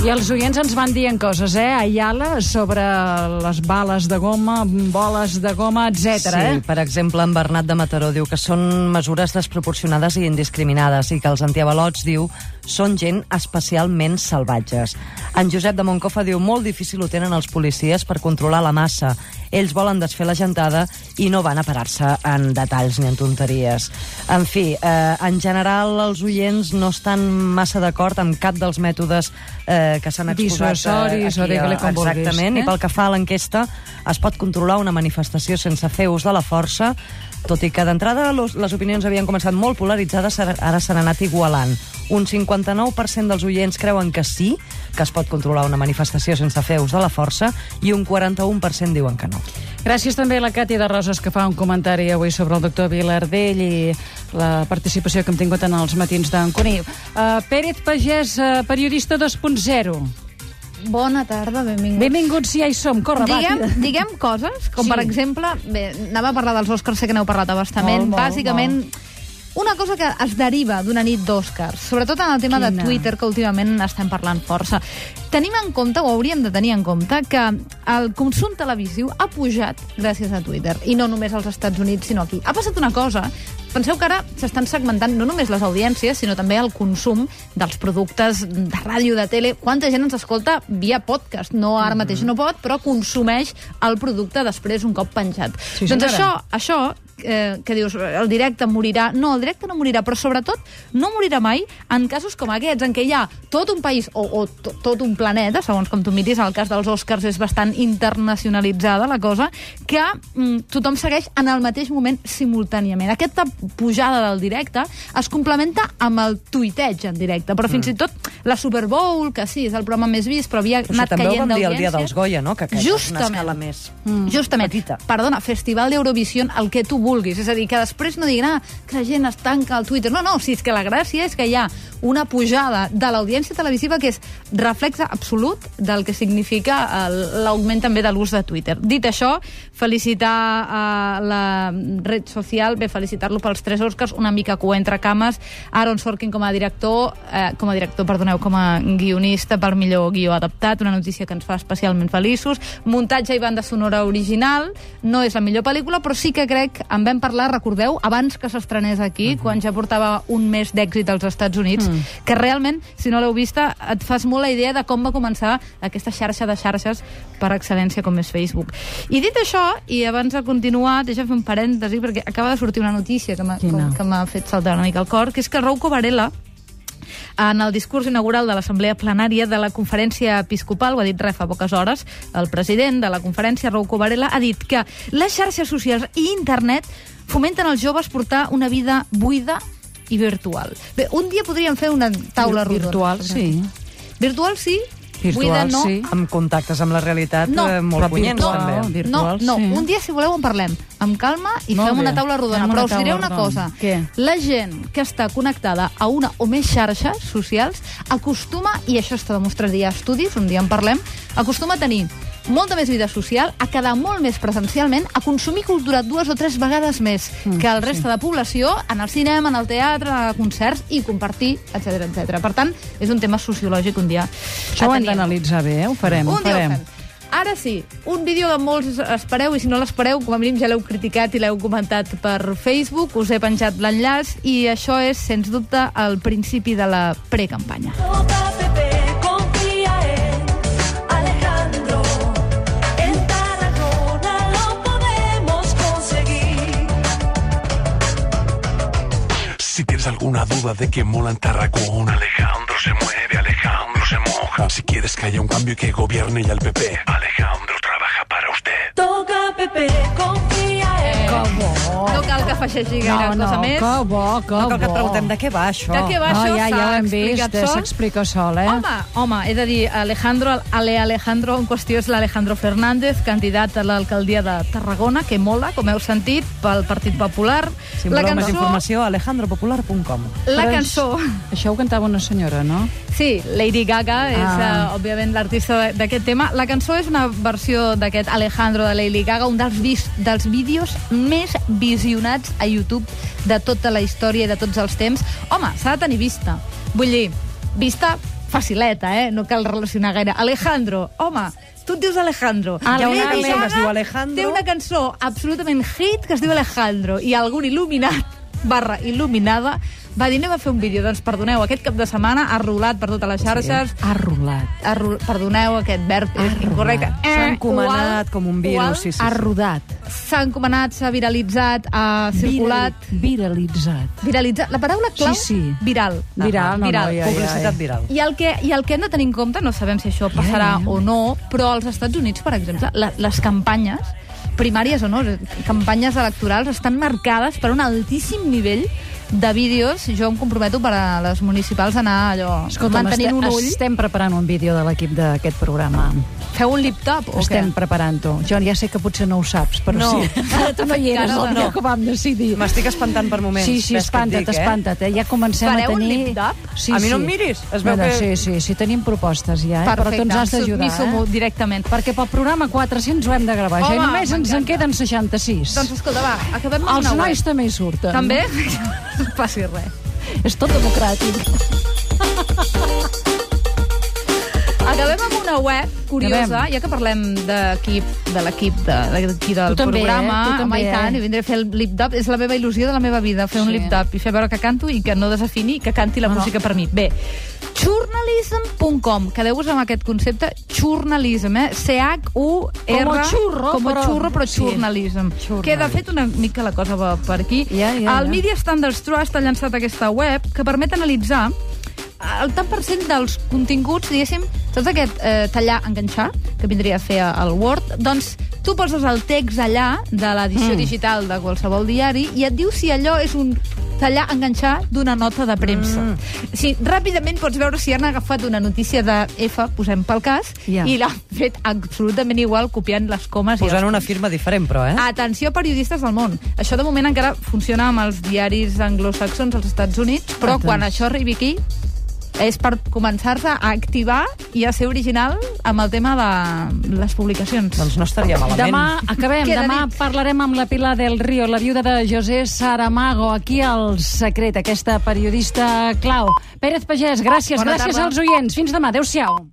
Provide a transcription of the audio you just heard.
I els oients ens van dient coses, eh? Ayala, sobre les bales de goma, boles de goma, etc. Sí, eh? per exemple, en Bernat de Mataró diu que són mesures desproporcionades i indiscriminades i que els antiavalots, diu, són gent especialment salvatges. En Josep de Moncofa diu molt difícil ho tenen els policies per controlar la massa. Ells volen desfer la gentada i no van a parar-se en detalls ni en tonteries. En fi, eh, en general els oients no estan massa d'acord amb cap dels mètodes eh, que s'han exposat Dissuasoris o digue-li com vulguis, Exactament, eh? i pel que fa a l'enquesta, es pot controlar una manifestació sense fer ús de la força, tot i que d'entrada les opinions havien començat molt polaritzades, ara s'han anat igualant. Un 59% dels oients creuen que sí, que es pot controlar una manifestació sense fer ús de la força, i un 41% diuen que no. Gràcies també a la Càtia de Roses, que fa un comentari avui sobre el doctor Vilardell i la participació que hem tingut en els matins d'en Cuní. Uh, Pérez Pagès, uh, periodista 2.0. Bona tarda, benvinguts. Benvinguts, ja hi som. Corre, va, Diguem, tira. diguem coses, com Sí. per exemple, bé, anava a parlar dels Oscars, sé que n'heu parlat a bastament, Molt, molt, bàsicament... Una cosa que es deriva d'una nit d'Oscars, sobretot en el tema Quina? de Twitter, que últimament estem parlant força. Tenim en compte, o hauríem de tenir en compte, que el consum televisiu ha pujat gràcies a Twitter, i no només als Estats Units, sinó aquí. Ha passat una cosa, penseu que ara s'estan segmentant no només les audiències, sinó també el consum dels productes de ràdio, de tele. Quanta gent ens escolta via podcast? No, ara mateix no pot, però consumeix el producte després un cop penjat. Sí, doncs senyora. això, això eh, que dius, el directe morirà... No, el directe no morirà, però sobretot no morirà mai en casos com aquests, en què hi ha tot un país o, o to, tot un planeta, segons com tu miris, en el cas dels Oscars és bastant internacionalitzada la cosa, que mm, tothom segueix en el mateix moment simultàniament. Aquesta pujada del directe es complementa amb el tuiteig en directe, però fins i tot la Super Bowl, que sí, és el programa més vist, però havia Però anat també ho caient vam dir el dia d'audiència. dels Goya, no? Que aquesta és una escala més Mm. Justament. petita. Perdona, Festival d'Eurovisió, el que tu vulguis. És a dir, que després no diguin ah, que la gent es tanca al Twitter. No, no, si és que la gràcia és que hi ha una pujada de l'audiència televisiva que és reflexe absolut del que significa el- l'augment també de l'ús de Twitter. Dit això, felicitar a la red social, bé, felicitar-lo pels tres Oscars, una mica cua entre cames, Aaron Sorkin com a director, eh, com a director, perdoneu, com a guionista per millor guió adaptat, una notícia que ens fa especialment feliços, muntatge i banda sonora original, no és la millor pel·lícula, però sí que crec, en vam parlar, recordeu, abans que s'estrenés aquí, quan ja portava un mes d'èxit als Estats Units, que realment, si no l'heu vista, et fas molt la idea de com va començar aquesta xarxa de xarxes per excel·lència com és Facebook. I dit això, i abans de continuar, deixa fer un parèntesi, perquè acaba de sortir una notícia que m'ha fet saltar una mica el cor, que és que Rouco Varela, en el discurs inaugural de l'Assemblea Plenària de la Conferència Episcopal, ho ha dit re fa poques hores, el president de la conferència, Rouco Varela, ha dit que les xarxes socials i internet fomenten als joves portar una vida buida i virtual. Bé, un dia podríem fer una taula rodona. Virtual, sí. Virtual sí, Virtual, buida no. sí. Amb contactes amb la realitat No, eh, molt punyents, virtual, també. virtual. no, no, sí. un dia, si voleu, en parlem amb calma i Molt fem bé. una taula rodona. Fem una Però us diré una rodona. cosa. Què? La gent que està connectada a una o més xarxes socials acostuma, i això està demostrat ja estudis, un dia en parlem, acostuma a tenir molta més vida social, a quedar molt més presencialment, a consumir cultura dues o tres vegades més Mm, que el resta de població, en el cinema, en el teatre, a concerts, i compartir, etc etc. Per tant, és un tema sociològic un dia. Això ho hem en d'analitzar bé, eh? Ho farem, ho un dia ho farem. fem. Ara sí, un vídeo que molts espereu, i si no l'espereu, com a mínim ja l'heu criticat i l'heu comentat per Facebook, us he penjat l'enllaç, i això és, sens dubte, el principi de la precampanya. Toca Si tienes alguna duda de que mola en Tarragona, Alejandro se mueve, Alejandro se moja. Si quieres que haya un cambio y que gobierne ya el PP, Alejandro trabaja para usted. Toca Pepe, confía Que bo. No cal que afegeixi gaire No, cosa no, més. que bo, que No cal que et preguntem de què va això. De què va No, això? ja, ja S'ha ho hem explicat vist, sol? s'explica sol, eh? Home, home, he de dir, Alejandro, Ale Alejandro, en qüestió és l'Alejandro Fernández, candidat a l'alcaldia de Tarragona, que mola, com heu sentit, pel Partit Popular. Si voleu més informació, alejandropopular.com. la Però és- cançó... Això ho cantava una senyora, no? Sí, Lady Gaga és, Ah. uh, òbviament, l'artista d'aquest tema. La cançó és una versió d'aquest Alejandro de Lady Gaga, un dels, dels vídeos més visionats a YouTube de tota la història i de tots els temps. Home, s'ha de tenir vista. Vull dir, vista facileta, eh? No cal relacionar gaire. Alejandro, home, tu et dius Alejandro. Hi ha una cançó que es diu Alejandro. Té una cançó absolutament hit que es diu Alejandro i algun il·luminat barra il·luminada va dir anem a fer un vídeo. Doncs perdoneu, aquest cap de setmana ha rolat per totes les xarxes. Ha rolat. Ha ro... Perdoneu, aquest verb és incorrecte. S'ha Eh, encomanat ual, com un virus, ual. sí, sí. Ha rodat. S'ha encomanat, s'ha viralitzat, ha circulat... Viralitzat. Viralitzat. La paraula clau? Sí, sí. Viral. Viral, no, viral. no, ja, ja, Publicitat ja. viral. I el, que, I el que hem de tenir en compte, no sabem si això passarà Ja, ja. o no, però als Estats Units, per exemple, la, les campanyes, primàries o no, campanyes electorals, estan marcades per un altíssim nivell de vídeos. Jo em comprometo per a les municipals a anar allò, Escolta, mantenint un ull. estem preparant un vídeo de l'equip d'aquest programa. Feu un lip-top o estem què? preparant-ho. Jo ja sé que potser no ho saps, però No. sí. Ara tu no hi eres el no. dia que vam decidir. M'estic espantant per moments. Sí, sí, espanta't, dic, eh? espanta't. Eh? Ja comencem Fareu a un tenir... lip-dub? Sí, A mi no em miris, es veu Bueno, que- Sí, sí, sí, tenim propostes ja, eh? però tu ens has d'ajudar. Submisso-m'ho Eh? directament. Perquè pel programa 400 ho hem de gravar, ja, i Home, només ens en queden 66. Doncs escolta, va, acabem amb Els una nois web. també hi surten. També? Passi res. És tot democràtic. Acabem amb una web curiosa, Acabem. ja que parlem d'equip, de l'equip de, d'aquí del Tu també, programa. eh? Tu també, Home, i tant, eh? i vindré a fer el lip-dub. És la meva il·lusió de la meva vida, fer un Sí. lip-dub i fer veure que canto i que no desafini i que canti la No, no. música per mi. Bé, journalism.com. Quedeu-vos amb aquest concepte, journalism, eh? C-H-U-R... Com el xurro, Com a però- xurro, però sí. journalism. Journalism. Que, de fet, una mica la cosa va per aquí. Ja, ja, el. Media Standards Trust ha llançat aquesta web que permet analitzar el tant per cent dels continguts, diguéssim, tot aquest eh, tallar, enganxar, que vindria a fer el Word, doncs tu poses el text allà de l'edició mm. digital de qualsevol diari i et diu si allò és un tallar, enganxar d'una nota de premsa. Mm. Sí, ràpidament pots veure si han agafat una notícia de F, posem pel cas, Ja. i l'han fet absolutament igual, copiant les comes i Posant els una firma diferent, però, eh? Atenció, periodistes del món. Això de moment encara funciona amb els diaris anglosaxons als Estats Units, però Atenció. quan això arribi aquí és per començar-se a activar i a ser original amb el tema de les publicacions. Doncs no estaria malament. Demà acabem, Queda demà dit. parlarem amb la Pilar del Río, la viuda de José Saramago, aquí al Secret, aquesta periodista clau. Pérez Pagès, gràcies, Bona gràcies tarda. als oients. Fins demà, adeu-siau.